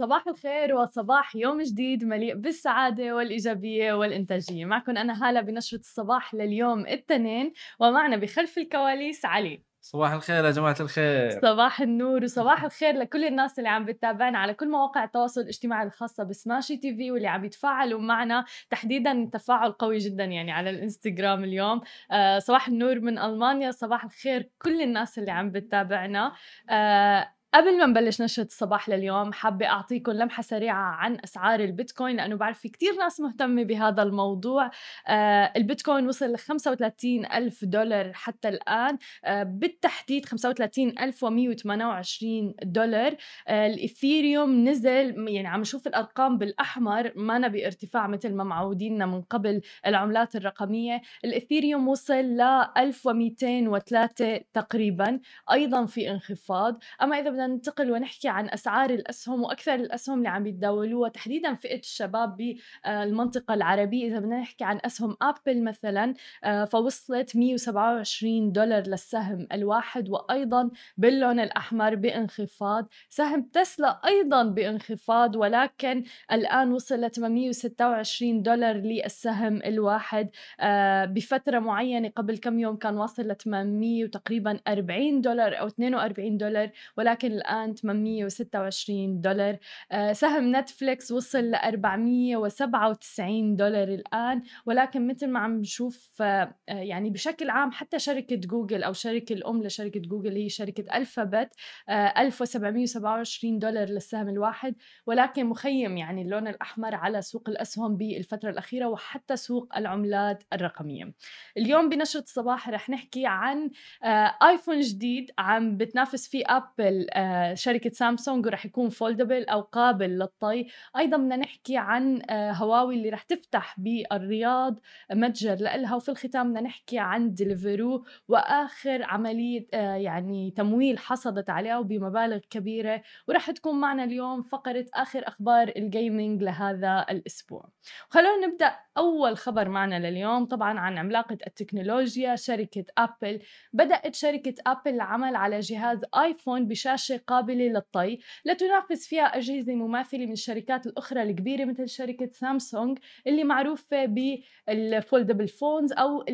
صباح الخير وصباح يوم جديد مليء بالسعادة والإيجابية والإنتاجية. معكم أنا هالة بنشرة الصباح لليوم الاثنين ومعنا بخلف الكواليس علي. صباح الخير يا جماعة الخير. صباح النور وصباح الخير لكل الناس اللي عم بتتابعنا على كل مواقع التواصل الاجتماعي الخاصة بسماشي تي في واللي عم يتفاعلوا معنا. تحديدا تفاعل قوي جدا يعني على الإنستغرام اليوم. آه صباح النور من ألمانيا. صباح الخير كل الناس اللي عم بتتابعنا. آه قبل ما نبلش نشرة الصباح لليوم حابة أعطيكم لمحة سريعة عن أسعار البيتكوين لأنه بعرف في كتير ناس مهتمة بهذا الموضوع. آه البيتكوين وصل ل 35 ألف دولار حتى الآن. آه بالتحديد 35 ألف و128 دولار. آه الإثيريوم نزل يعني عم نشوف الأرقام بالأحمر ما نبي ارتفاع مثل ما معوديننا من قبل العملات الرقمية. الإثيريوم وصل ل 1203 تقريبا أيضا في انخفاض. أما إذا بدنا ننتقل ونحكي عن أسعار الأسهم وأكثر الأسهم اللي عم يتداولوها تحديدا فئة الشباب بالمنطقة العربية. إذا بدنا نحكي عن أسهم ابل مثلا آه، فوصلت 127 دولار للسهم الواحد وأيضا باللون الأحمر بانخفاض. سهم تسلا أيضا بانخفاض ولكن الآن وصل ل 826 دولار للسهم الواحد. آه، بفترة معينة قبل كم يوم كان واصل ل 800 وتقريبا 40 دولار أو 42 دولار ولكن الآن 826 دولار. آه، سهم نتفليكس وصل ل 497 دولار الآن. ولكن مثل ما عم نشوف آه، يعني بشكل عام حتى شركة جوجل أو شركة الأم لشركة جوجل هي شركة ألفابت 1727 دولار للسهم الواحد. ولكن مخيم يعني اللون الأحمر على سوق الأسهم بالفترة الأخيرة وحتى سوق العملات الرقمية. اليوم بنشرة الصباح رح نحكي عن آه، آيفون جديد عم بتنافس فيه أبل آه، شركة سامسونج ورح يكون foldable أو قابل للطي. أيضا بدنا نحكي عن آه، هواوي اللي رح تفتح بالرياض متجر لها وفي الختام بدنا نحكي عن ديليفرو وآخر عملية آه، يعني تمويل حصلت عليها وبمبالغ كبيرة. ورح تكون معنا اليوم فقرة آخر أخبار ال gaming لهذا الأسبوع. خلونا نبدأ أول خبر معنا لليوم. طبعا عن عملاقة التكنولوجيا شركة أبل بدأت شركة أبل العمل على جهاز آيفون بشاشة شاشة قابلة للطي. لتنافس فيها أجهزة مماثلة من الشركات الأخرى الكبيرة مثل شركة سامسونج اللي معروفة بال foldable phones أو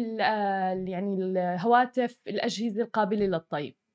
يعني الهواتف الأجهزة القابلة للطي.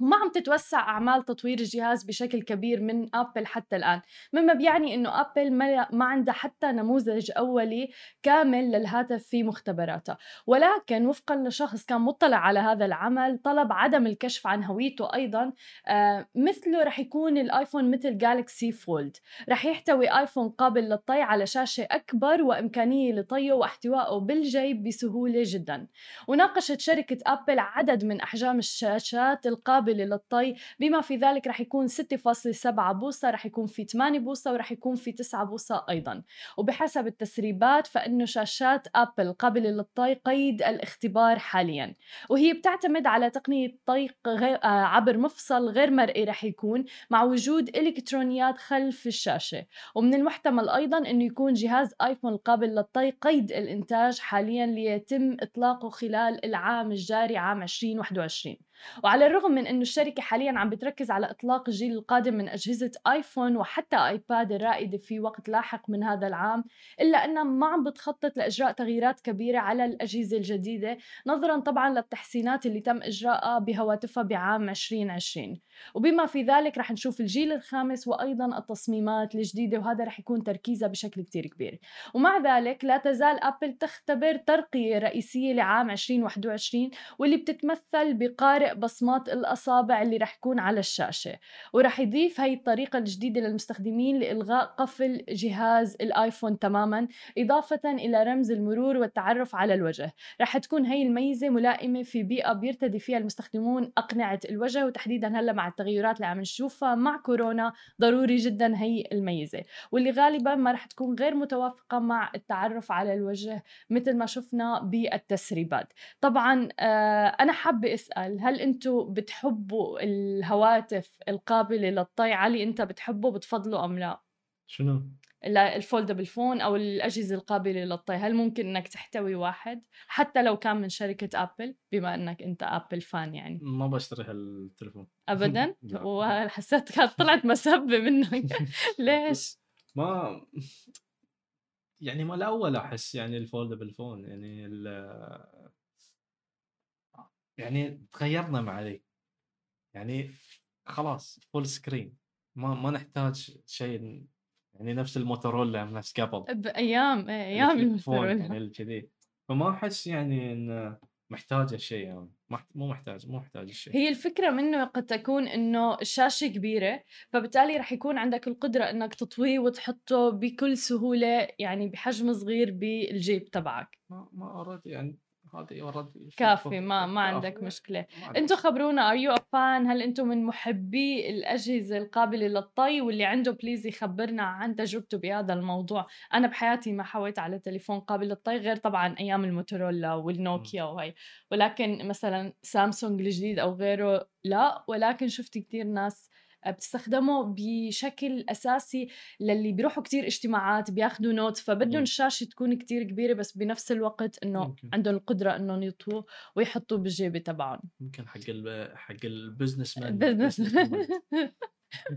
وما عم تتوسع أعمال تطوير الجهاز بشكل كبير من ابل حتى الآن. مما بيعني إنه ابل ما عندها حتى نموذج أولي كامل للهاتف في مختبراتها ولكن وفقا لشخص كان مطلع على هذا العمل طلب عدم الكشف عن هويته أيضا آه مثله رح يكون الآيفون مثل Galaxy Fold رح يحتوي آيفون قابل للطي على شاشة أكبر وإمكانية لطيه واحتوائه بالجيب بسهولة جدا. وناقشت شركة ابل عدد من أحجام الشاشات القابلة قابلة للطي. بما في ذلك رح يكون 6.7 بوصة رح يكون في 8 بوصة ورح يكون في 9 بوصة أيضا. وبحسب التسريبات فإنه شاشات أبل قابلة للطي قيد الاختبار حاليا. وهي بتعتمد على تقنية طي آه، عبر مفصل غير مرئي رح يكون مع وجود إلكترونيات خلف الشاشة. ومن المحتمل أيضا إنه يكون جهاز آيفون القابل للطي قيد الإنتاج حاليا ليتم إطلاقه خلال العام الجاري عام 2021 وعلى الرغم من إنه الشركة حاليا عم بتركز على إطلاق الجيل القادم من أجهزة آيفون وحتى آيباد الرائدة في وقت لاحق من هذا العام إلا أنها ما عم بتخطط لإجراء تغييرات كبيرة على الأجهزة الجديدة نظرا طبعا للتحسينات اللي تم اجراءها بهواتفها بعام 2020 وبما في ذلك رح نشوف الجيل الخامس وأيضا التصميمات الجديدة وهذا رح يكون تركيزها بشكل كتير كبير. ومع ذلك لا تزال أبل تختبر ترقية رئيسية لعام 2021 واللي بتتمثل بقارئ بصمات الأصابع اللي رح يكون على الشاشة ورح يضيف هاي الطريقة الجديدة للمستخدمين لإلغاء قفل جهاز الآيفون تماما إضافة إلى رمز المرور والتعرف على الوجه. رح تكون هاي الميزة ملائمة في بيئة بيرتدي فيها المستخدمون أقنعة الوجه وتحديدا هلأ مع التغيرات اللي عم نشوفها مع كورونا ضروري جدا هي الميزة. واللي غالبا ما رح تكون غير متوافقة مع التعرف على الوجه مثل ما شفنا بالتسريبات. طبعا آه أنا حابة أسأل هل أنتم بتحبوا الهواتف القابلة للطي علي انت بتحبه بتفضله أم لا؟ شنو؟ ال foldable phone أو الأجهزة القابلة للطي هل ممكن إنك تحتوي واحد؟ حتى لو كان من شركة ابل بما إنك أنت Apple fan يعني. ما بشتري هالتليفون. ابدا. وحسيت كانت طلعت مسبة منك. ليش؟ ما يعني ما الأول أحس يعني ال foldable phone يعني ال يعني تغيرنا مع ذي. يعني خلاص full screen ما ما نحتاج شيء يعني نفس الموتورولا نفس قبل. بايام إيه، أيام phone الموتورولا. يعني الكذي فما أحس يعني انه محتاج الشيء يعني مو محتاج مو محتاج الشيء. هي الفكرة منه قد تكون إنه الشاشة كبيرة فبالتالي رح يكون عندك القدرة إنك تطويه وتحطه بكل سهولة يعني بحجم صغير بالجيب تبعك. ما ما already يعني. هذه already كافي ما ما عندك مشكلة. أنتم خبرونا are you fan هل أنتم من محبي الأجهزة القابلة للطي؟ واللي عنده please يخبرنا عن تجربته بهذا الموضوع. أنا بحياتي ما حويت على تليفون قابل للطي غير طبعا أيام الموتورولا والنوكيا وهي. ولكن مثلا سامسونج الجديد أو غيره لا ولكن شفت كتير ناس بتستخدمه بشكل أساسي للي بيروحوا كتير اجتماعات بياخذوا note فبدهم. الشاشه تكون كتير كبيرة بس بنفس الوقت إنه ممكن. عندهم القدرة إنهم يطووا ويحطوه بالجيبه تبعهم. يمكن حق ال حق ال business man business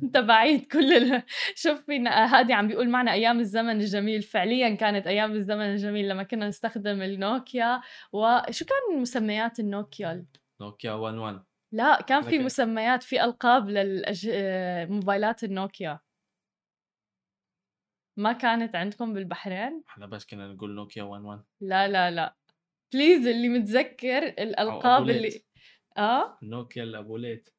انت بعيد كل ال... شوف فينا هادي عم بيقول معنا أيام الزمن الجميل. فعليا كانت أيام الزمن الجميل لما كنا نستخدم النوكيا. وشو كان مسميات النوكيا؟ نوكيا 11 لا كان في مسميات في ألقاب للموبايلات النوكيا. ما كانت عندكم بالبحرين؟ إحنا بس كنا نقول نوكيا 11 لا لا لا. please اللي متذكر الألقاب اللي. آه؟ نوكيا الابوليت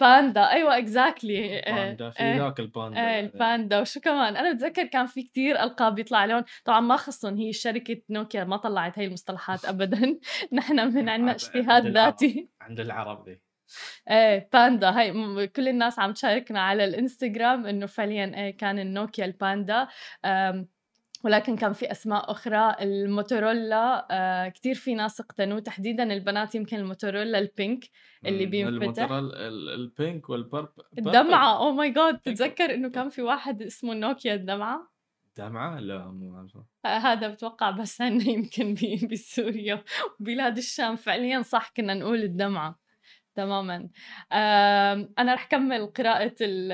باندا أيوه exactly باندا في ذاك الباندا إيه الباندا. وشو كمان؟ أنا بتذكر كان في كتير ألقاب يطلع لهم. طبعا ما خصهم هي شركة نوكيا ما طلعت هي المصطلحات ابدا. نحن من عندنا عند- اجتهاد. ذاتي. عند العرب ذي إيه باندا. هاي كل الناس عم تشاركنا على الإنستغرام إنه فعليا إيه كان النوكيا الباندا. ولكن كان في أسماء أخرى. الموتورولا آه كثير في ناس اقتنوا. تحديدا البنات يمكن الموتورولا ال pink اللي. بينفتح. البينك والبرب الدمعة oh my God. تتذكر إنه كان في واحد اسمه نوكيا الدمعة؟ دمعة؟ لا مو عارفة. آه، هذا بتوقع بس عنا يمكن بسوريا. وبلاد الشام. فعليا صح كنا نقول الدمعة. تماما. أنا رح كمل قراءة ال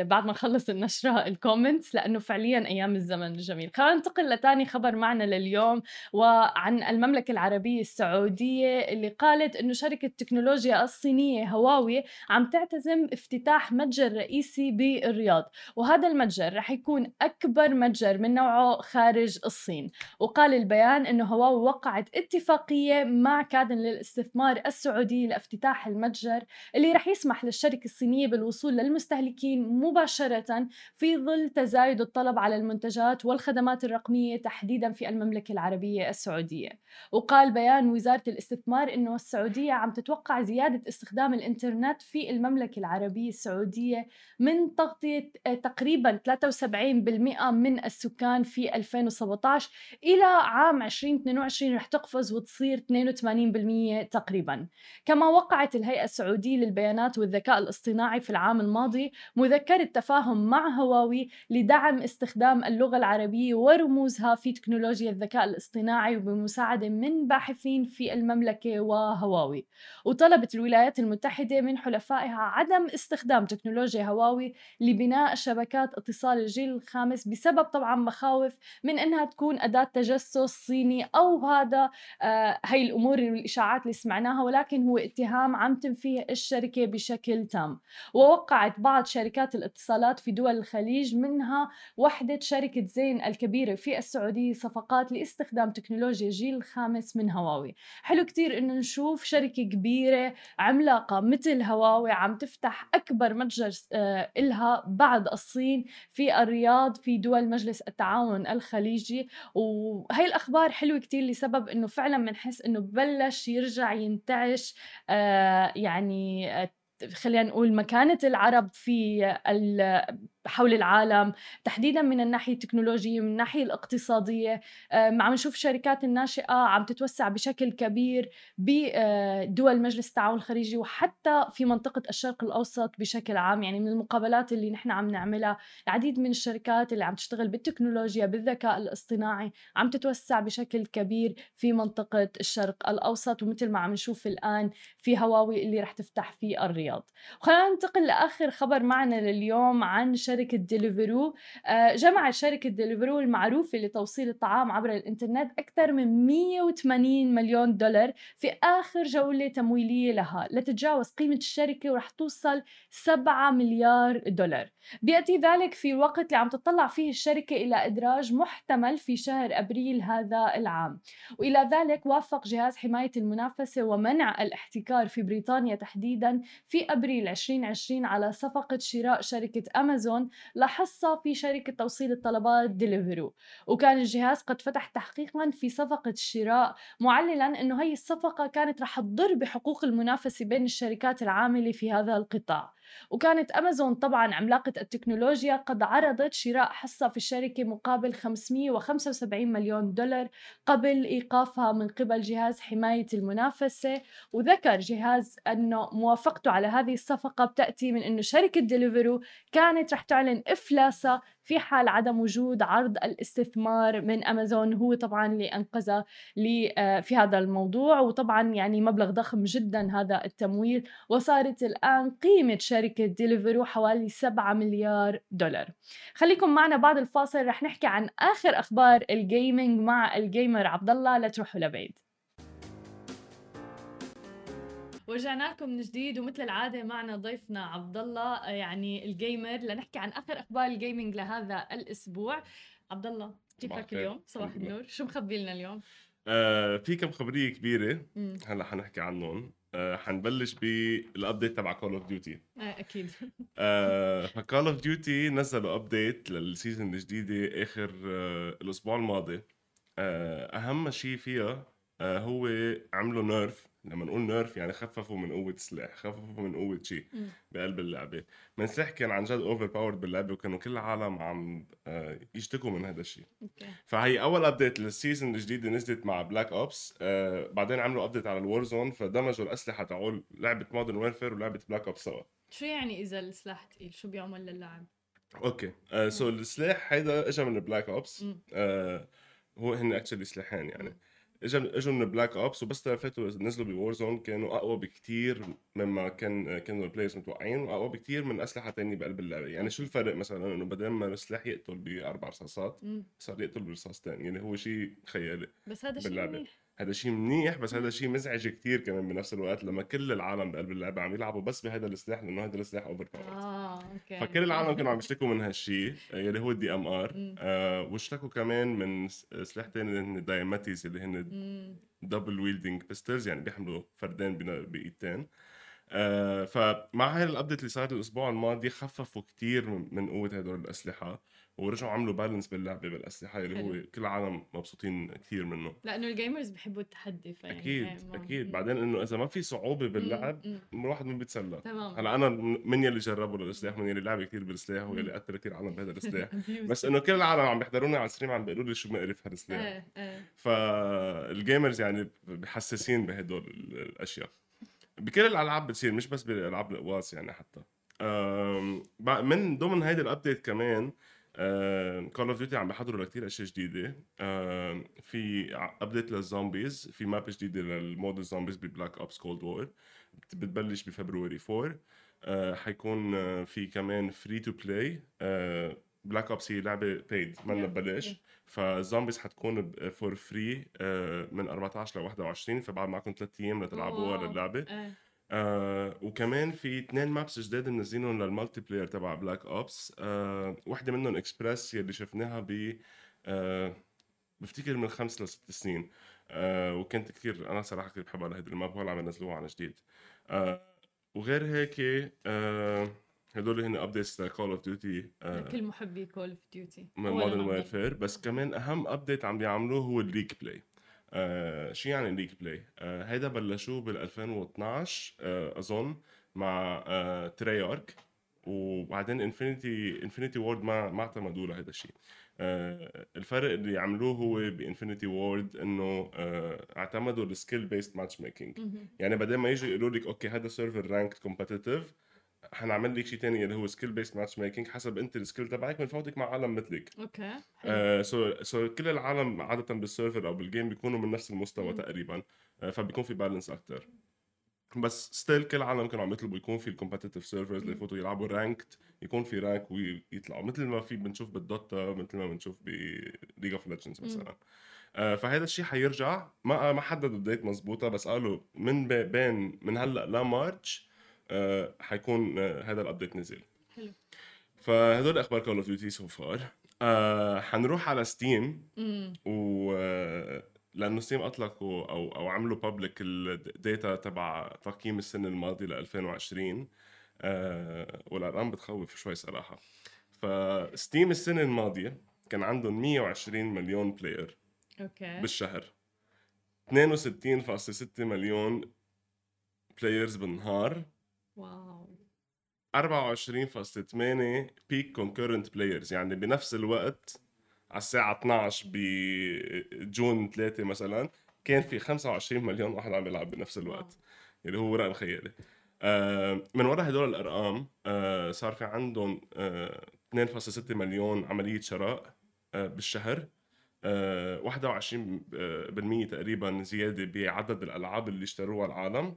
ال بعد ما نخلص النشرة الكومنتس لأنه فعليا أيام الزمن الجميل. خلينا ننتقل لتاني خبر معنا لليوم وعن المملكة العربية السعودية اللي قالت إنه شركة التكنولوجيا الصينية هواوي عم تعتزم افتتاح متجر رئيسي بالرياض. وهذا المتجر رح يكون أكبر متجر من نوعه خارج الصين. وقال البيان أنه هواوي وقعت اتفاقية مع كادن للاستثمار السعودي لافتتاح المتجر اللي رح يسمح للشركة الصينية بالوصول للمستهلكين مباشرة في ظل تزايد الطلب على المنتجات والخدمات الرقمية تحديدا في المملكة العربية السعودية. وقال بيان وزارة الاستثمار أنه السعودية عم تتوقع زيادة استخدام الإنترنت في المملكة العربية السعودية من تغطية آه، تقريبا 73% من السكان في 2017 إلى عام 2022 رح تقفز وتصير 82% تقريبا. كما وقعت الهيئة السعودية للبيانات والذكاء الاصطناعي في العام الماضي مذكرة تفاهم مع هواوي لدعم استخدام اللغة العربية ورموزها في تكنولوجيا الذكاء الاصطناعي وبمساعدة من باحثين في المملكة وهواوي. وطلبت الولايات المتحدة من حلفائها عدم استخدام تكنولوجيا هواوي لبناء شبكات اتصال الجيل الخامس بسبب طبعا مخاوف من إنها تكون أداة تجسس صيني أو هذا آه هي الأمور والإشاعات اللي سمعناها ولكن هو اتهام عم تنفيه الشركة بشكل تام. ووقعت بعض شركات الاتصالات في دول الخليج منها وحدة شركة زين الكبيرة في السعودية صفقات لاستخدام تكنولوجيا الجيل الخامس من هواوي. حلو كتير إنه نشوف شركة كبيرة عملاقة مثل هواوي عم تفتح أكبر متجر آه، إلها بعد الصين في الرياض في دول مجلس التعاون الخليجي. وهي الأخبار حلوة كتير لسبب إنه فعلا بنحس إنه بلش يرجع ينتعش آه، يعني آه، خلينا نقول مكانة العرب في حول العالم تحديدا من الناحية التكنولوجية من الناحية الاقتصادية. عم نشوف الشركات الناشئة عم تتوسع بشكل كبير بدول مجلس التعاون الخليجي وحتى في منطقة الشرق الأوسط بشكل عام. يعني من المقابلات اللي نحن عم نعملها العديد من الشركات اللي عم تشتغل بالتكنولوجيا بالذكاء الاصطناعي عم تتوسع بشكل كبير في منطقة الشرق الأوسط. ومثل ما عم نشوف الآن في هواوي اللي رح تفتح في الرياض. خلينا ننتقل لآخر خبر معنا لليوم عن شركة ديليفرو آه، جمعت شركة ديليفرو المعروفة لتوصيل الطعام عبر الإنترنت أكثر من 180 مليون دولار في آخر جولة تمويلية لها لتتجاوز قيمة الشركة ورح توصل 7 مليار دولار. بيأتي ذلك في الوقت اللي عم تطلع فيه الشركة إلى إدراج محتمل في شهر أبريل هذا العام. وإلى ذلك وافق جهاز حماية المنافسة ومنع الاحتكار في بريطانيا تحديدا في أبريل 2020 على صفقة شراء شركة أمازون لحصة في شركة توصيل الطلبات ديليفرو وكان الجهاز قد فتح تحقيقا في صفقة الشراء معللا أنه هي الصفقة كانت رح تضر بحقوق المنافسة بين الشركات العاملة في هذا القطاع. وكانت أمازون طبعا عملاقة التكنولوجيا قد عرضت شراء حصة في الشركة مقابل 575 مليون دولار قبل إيقافها من قبل جهاز حماية المنافسة. وذكر جهاز أنه موافقته على هذه الصفقة بتأتي من أنه شركة ديليفرو كانت رح تعلن إفلاسها في حال عدم وجود عرض الاستثمار من أمازون هو طبعا اللي انقذها لي آه، في هذا الموضوع. وطبعا يعني مبلغ ضخم جدا هذا التمويل. وصارت الآن قيمة شركة ديليفرو حوالي 7 مليار دولار. خليكم معنا بعد الفاصل. رح نحكي عن آخر أخبار ال gaming مع ال gamer عبد الله لا تروحوا لبعيد. ورجعنا لكم من جديد ومثل العادة معنا ضيفنا عبد الله يعني ال gamer. لنحكي عن آخر أخبار ال gaming لهذا الأسبوع. عبد الله كيفك اليوم؟ صباح النور. شو مخبي لنا اليوم؟ آه في كم خبرية كبيرة. هلأ حنحكي عنهم. آه حنبلش بال update تبع كول اوف ديوتي أكيد. آه فكول اوف ديوتي نزلوا update لل season الجديدة آخر آه الأسبوع الماضي. آه أهم شيء فيها آه هو عملوا nerf لما نقول nerf يعني خففوا من قوة السلاح خففوا من قوة شيء بقلب اللعبة. من سلاح كان عن جد overpowered باللعبة وكانوا كل العالم عم آه، يشتكوا من هذا الشيء. فهي أول update لل season الجديدة نزلت مع بلاك اوبس آه بعدين عملوا update على الوور زون فدمجوا الأسلحة تاعول لعبة مودرن وورفير ولعبة بلاك اوبس سوا. شو يعني إذا السلاح ثقيل شو بيعمل للاعب okay. آه so السلاح هيدا اجى من بلاك اوبس آه هو هن actually سلاحين يعني. م. اجوا إجوا من بلاك اوبس وبس فاتوا نزلوا بوور زون كانوا أقوى بكثير مما كان كانوا ال players متوقعين وأقوى بكثير من أسلحة ثانية بقلب اللعبة. يعني شو الفرق مثلا؟ إنه بدل ما السلاح يقتل بأربع رصاصات صار يقتل برصاصتين يعني هو شيء خيالي بس هذا شيء منيح. هذا شيء منيح بس هذا شيء مزعج كثير كمان بنفس الوقت لما كل العالم بقلب اللعبة عم يلعبوا بس بهذا السلاح لأنه هذا السلاح overpower آه okay. فكل العالم كانوا عم يشتكوا من هالشيء اللي هو ال DMR آه واشتكوا كمان من سلاح ثاني اللي هن ال Diamattis اللي هن double wielding pistols يعني بيحملوا فردين بإيدتين. آه فمع هاي ال update اللي صار الأسبوع الماضي خففوا كثير من قوة هدول الأسلحة. ورجعوا عملوا balance باللعبة بالأسلحة اللي هو كل العالم مبسوطين كثير منه. لأنه ال gamers بحبوا التحدي فيعني أكيد أكيد. بعدين إنه إذا ما في صعوبة باللعب الواحد ما بيتسلى. تمام. هلأ أنا من يلي جربوا للسلاح من يلي لعب كثير بالسلاح ويلي قتل كثير عالم بهذا السلاح بس إنه كل العالم عم بيحضروني على ال stream عم بيقولوا لي شو مقرف هذا السلاح إيه إيه. فال gamers يعني بحساسين بهدول الأشياء. بكل الألعاب بتصير مش بس بالألعاب القواس يعني حتى. من ضمن هيدي ال update كمان Call of Duty عم بيحضروا لكثير أشياء جديدة. آه في update لل zombies في map جديدة لل mode ال zombies ب Black Ops Cold War بتبلش ب February 4 آه حيكون آه في كمان free to play Black Ops هي لعبة paid مالنا ببلاش فال zombies حتكون for free آه من 14 ل 21 فبعد معكم ثلاث أيام لتلعبوها للعبة. آه. وكمان في اثنين maps جداد منزلينهم لل multiplayer تبع Black Ops آه وحده منهم اكسبرس يلي شفناها ب آه بفتكر من خمس لست سنين. آه وكانت كثير أنا صراحة كثير بحبها لهيدي ال map هول عم ينزلوها عن جديد. آه وغير هيك آه هدول هن updates ل Call of Duty لكل محبي Call of Duty Modern Warfare بس كمان أهم update عم بيعملوه هو ال league play آه شو يعني league play؟ آه هيدا بلشوه بال 2012 آه أظن مع آه Treyarch وبعدين Infinity Infinity Ward ما ما اعتمدوا لهذا الشيء. آه الفرق اللي عملوه هو ب Infinity Ward إنه آه اعتمدوا ال skill based matchmaking يعني بدل ما يجوا يقولوا لك okay هذا server ranked competitive حنعمل لك شيء ثاني اللي هو skill based matchmaking حسب أنت ال skill تبعك بنفوتك مع عالم مثلك. okay آه so so كل العالم عادة بال server أو بال game بيكونوا من نفس المستوى تقريبا آه فبيكون في balance أكثر بس still كل العالم كانوا عم يطلبوا يكون في ال competitive servers اللي يفوتوا يلعبوا ranked يكون في rank ويطلعوا. مثل ما في بنشوف بال Dota مثل ما بنشوف ب League of Legends مثلا. آه فهذا الشيء حيرجع. ما ما حددوا ال date مزبوطة بس قالوا من بين من هلأ ل March آه حيكون آه هذا ال update نزل. حلو. فهدول أخبار Call of Duty so far حنروح على Steam و آه، لأنه Steam أطلقوا أو أو عملوا public ال data تبع تقييم السنة الماضية ل 2020 آه والأرقام بتخوف شوي صراحة. ف Steam السنة الماضية كان عندهم 120 مليون player okay. بالشهر. 62.6 مليون players بالنهار. wow. 24.8 peak concurrent players يعني بنفس الوقت على الساعة 12 ب June 3 مثلا كان في 25 مليون واحد عم يلعب بنفس الوقت اللي هو رقم خيالي آه من وراء هدول الأرقام آه صار في عندهم آه 2.6 مليون عملية شراء آه بالشهر آه 21% تقريبا زيادة بعدد الألعاب اللي اشتروها العالم.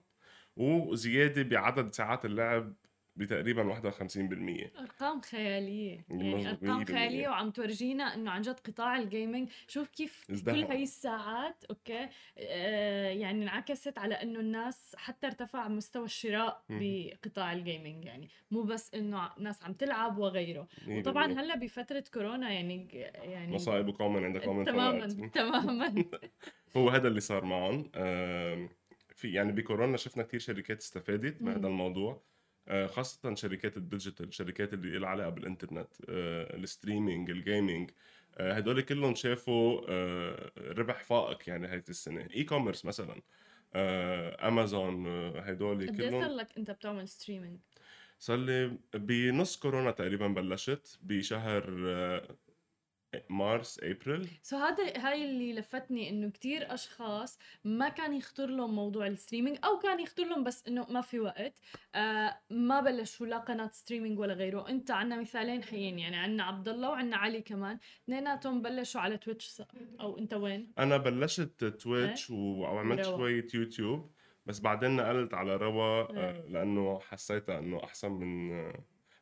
وزيادة بعدد ساعات اللعب بتقريبا 51% أرقام خيالية. يعني أرقام خيالية وعم تورجينا إنه عن جد قطاع ال gaming شوف كيف ازدهر. كل هاي الساعات okay؟ آه يعني انعكست على إنه الناس حتى ارتفع مستوى الشراء بقطاع ال gaming يعني مو بس إنه ناس عم تلعب وغيره. وطبعا هلأ بفترة كورونا يعني يعني مصائب قوم عند قوم تماما تماما. هو هذا اللي صار معهم. آه في يعني بكورونا شفنا كثير شركات استفادت من هذا الموضوع. آه، خاصة شركات ال digital الشركات اللي لها علاقة بالإنترنت آه، ال streaming ال gaming آه، هدول كلهم شافوا ربح فائق يعني هاي السنة. e-commerce مثلا أمازون هدول كلهم قد لك أنت بتعمل streaming؟ صار لي بنص كورونا تقريبا بلشت بشهر مارس April so هذا هاي اللي لفتني إنه كتير أشخاص ما كان يخطر لهم موضوع ال streaming أو كان يخطر لهم بس إنه ما في وقت. آه ما بلشوا لا قناة streaming ولا غيره. أنت عنا مثالين حيين يعني عنا عبد الله وعنا علي كمان. اثنيناتهم بلشوا على Twitch أو أنت وين؟ أنا بلشت Twitch إيه؟ وعملت شوية يوتيوب بس بعدين نقلت على روا آه إيه. لأنه حسيتها إنه أحسن من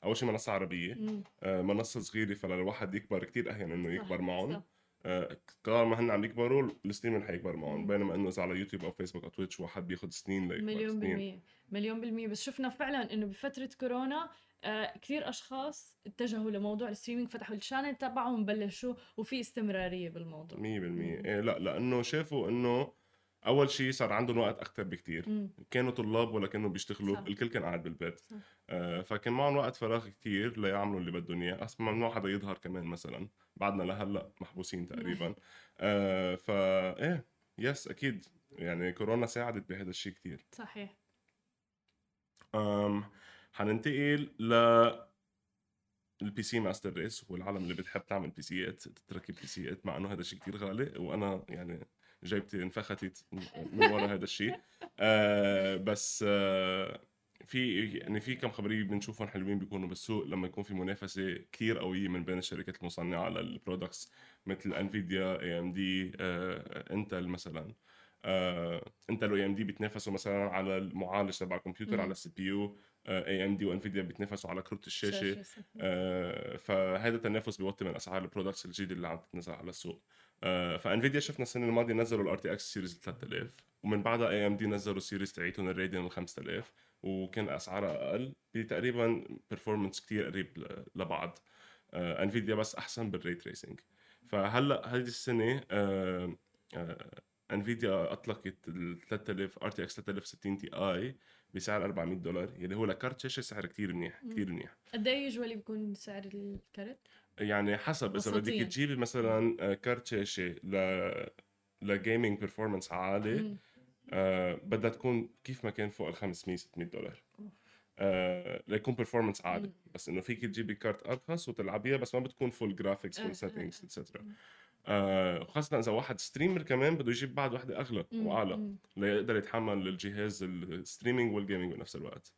أول شيء منصة عربية. آه منصة صغيرة فللواحد يكبر كتير اهين إنه يكبر معهم. آه ما هن عم يكبروا ال stream رح يكبر معهم بينما إنه إذا على يوتيوب أو فيسبوك أو Twitch واحد بياخذ سنين ليكبر مليون بالمية مليون بالمية. بس شفنا فعلا إنه بفترة كورونا آه كثير أشخاص اتجهوا لموضوع ال streaming فتحوا ال channel تبعهم بلشوا وفي استمرارية بالموضوع. 100% إيه لا لأنه شافوا إنه أول شيء صار عندهم وقت أكثر بكثير كانوا طلاب ولا كانوا بيشتغلوا صح. الكل كان قاعد بالبيت. صح. آه فكان معهم وقت فراغ كثير ليعملوا اللي بدهم إياه. أصلا ممنوع حدا يظهر كمان مثلا. بعدنا لهلأ محبوسين تقريبا. آه فا إيه يس أكيد. يعني كورونا ساعدت بهذا الشيء كثير صحيح. أم حننتقل ل ال PC master race والعالم اللي بتحب تعمل PC ات تتركب PC ات مع إنه هذا الشيء كثير غالي وأنا يعني جيبتي انفختت من ورا هذا الشيء. آه بس آه في يعني في كم خبريه بنشوفهم حلوين بيكونوا بالسوق لما يكون في منافسة كثير قوية من بين الشركات المصنعة لل products مثل Nvidia AMD Intel مثلا. آه Intel و AMD بيتنافسوا مثلا على المعالج تبع الكمبيوتر على ال CPU AMD و Nvidia بيتنافسوا على كروت الشاشة. آه فهذا التنافس بيوطي من أسعار ال products الجديدة اللي عم تنزل على السوق. ف Nvidia شفنا السنة الماضية نزلوا ال RTX series 3000 ومن بعدها AMD نزلوا ال series تاعيتهم ال Radeon 5000 وكان أسعارها أقل بتقريبا performance كتير قريب لبعض. آه، Nvidia بس أحسن بال ray tracing فهلأ هذه السنة آه، Nvidia أطلقت ال 3000 RTX 3060 Ti بسعر 400 دولار يلي هو لكارت شاشة سعر كتير منيح كتير منيح. قد إيه usually بيكون سعر الكارت؟ يعني حسب إذا بدك تجيبي مثلا آه، كارت شاشة ل ل gaming performance عالي آه بدها تكون كيف ما كان فوق ال 500 600 دولار. آه ليكون performance عالي. بس إنه فيك تجيبي كارت أرخص وتلعبيها بس ما بتكون full graphics full settings et cetera خاصة إذا واحد streamer كمان بده يجيب بعد وحدة أغلى وأعلى ليقدر يتحمل الجهاز ال streaming وال gaming بنفس الوقت.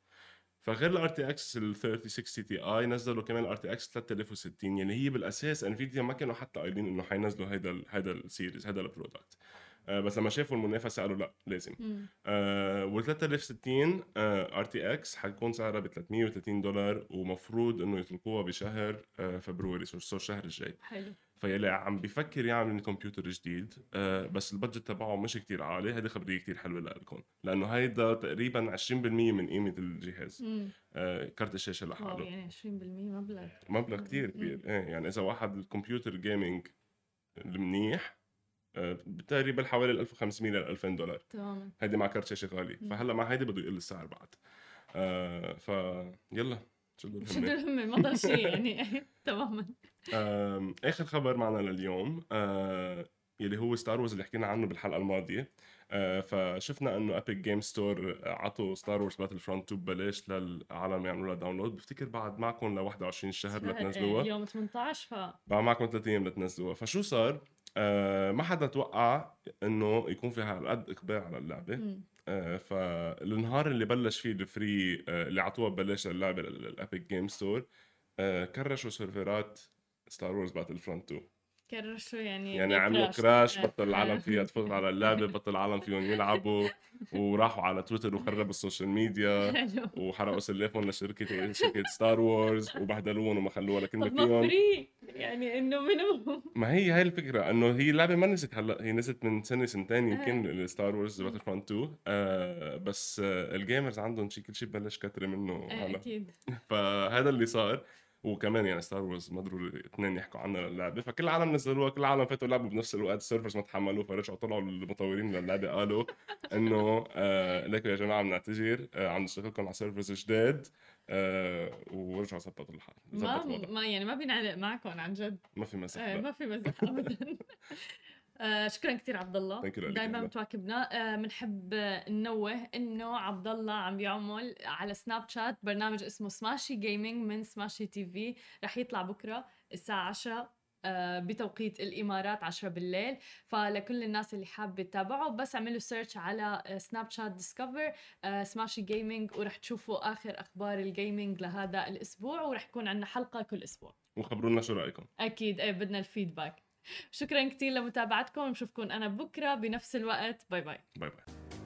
فغير ال RTX ال 3060 Ti نزلوا كمان ال RTX 3060 يعني هي بالأساس Nvidia ما كانوا حتى قايلين إنه حينزلوا هيدا هيدا ال series هيدا ال product آه بس لما شافوا المنافسة قالوا لا لازم. آه وال 3060 RTX حتكون سعرها ب 330 دولار ومفروض إنه يطلقوها بشهر آه February so الشهر الجاي. حلو. فيلي عم بيفكر يعمل كمبيوتر جديد آه بس ال budget تبعه مش كتير عالي. هذه خبرية كتير حلوة لكم لأنه هيدا تقريبا 20% من قيمة الجهاز. آه كارت الشاشة لحاله. يعني 20% مبلغ. مبلغ كتير كبير. إيه يعني إذا واحد الكمبيوتر gaming المنيح آه تقريبا حوالي 1500 ل 2000 دولار. تماما. هيدي مع كارت شاشة غالي فهلأ مع هيدي بده يقل السعر بعد. آه فيلا. شدوا الهمه شدوا الهمه ما ضل شيء يعني. تماما. آخر خبر معنا لليوم آه يلي هو Star Wars اللي حكينا عنه بالحلقة الماضية. آه فشفنا إنه Epic Game Store عطوا Star Wars Battlefront 2 ببلاش للعالم يعملوا لها download بفتكر بعد معكم ل 21 شهر لتنزلوها. اليوم 18 ف بعد معكم ثلاث أيام لتنزلوها. فشو صار؟ آه ما حدا توقع إنه يكون في هالقد إقبال على اللعبة. آه فالنهار اللي بلش فيه ال free آه اللي عطوها ببلاش للعبه ال Epic Game Store كرشوا سيرفرات Star Wars Battlefront 2 كرشوا يعني يعني عملوا crash بطل العالم فيها تفوت على اللعبة بطل العالم فيهم يلعبوا وراحوا على تويتر وخربوا ال social media وحرقوا سلافهم لشركه شركة Star Wars وبهدلوهم وما خلوها لكلمه فيهم. يعني إنه منو ما هي هاي الفكرة إنه هي اللعبة ما نزلت هلا هي نزلت من سنة سنتين يمكن Star Wars Battlefront 2 آه بس آه ال gamers عندهم شيء كل شيء بلش كترة منه هلا. أكيد. فهذا اللي صار. وكمان يعني Star Wars ما ضروري اثنين يحكوا عنها للعبة فكل العالم نزلوها كل العالم فاتوا لعبوا بنفس الوقت ال servers ما تحملوا فرجعوا طلعوا المطورين للعبة قالوا إنه آه لكم يا جماعة بنعتذر آه عم نشتغلكم على servers جداد آه ورجعوا ظبطوا الحال ما ما يعني ما بينعلق معكم عن جد. ما في مزح آه ما في مزح ابدا. آه شكرا كثير عبد الله دائما متواكبنا بنحب آه ننوه إنه عبد الله عم بيعمل على Snapchat برنامج اسمه سماشي جيمنج من Smashi TV رح يطلع بكرة الساعة 10 آه بتوقيت الإمارات 10 بالليل. فلكل الناس اللي حابة تتابعه بس اعملوا search على Snapchat Discover Smashi Gaming ورح تشوفوا آخر أخبار ال gaming لهذا الأسبوع ورح يكون عندنا حلقة كل أسبوع. وخبرونا شو رأيكم. أكيد. إيه بدنا ال feedback شكرا كثير لمتابعتكم ونشوفكم أنا بكرة بنفس الوقت. باي باي. باي باي.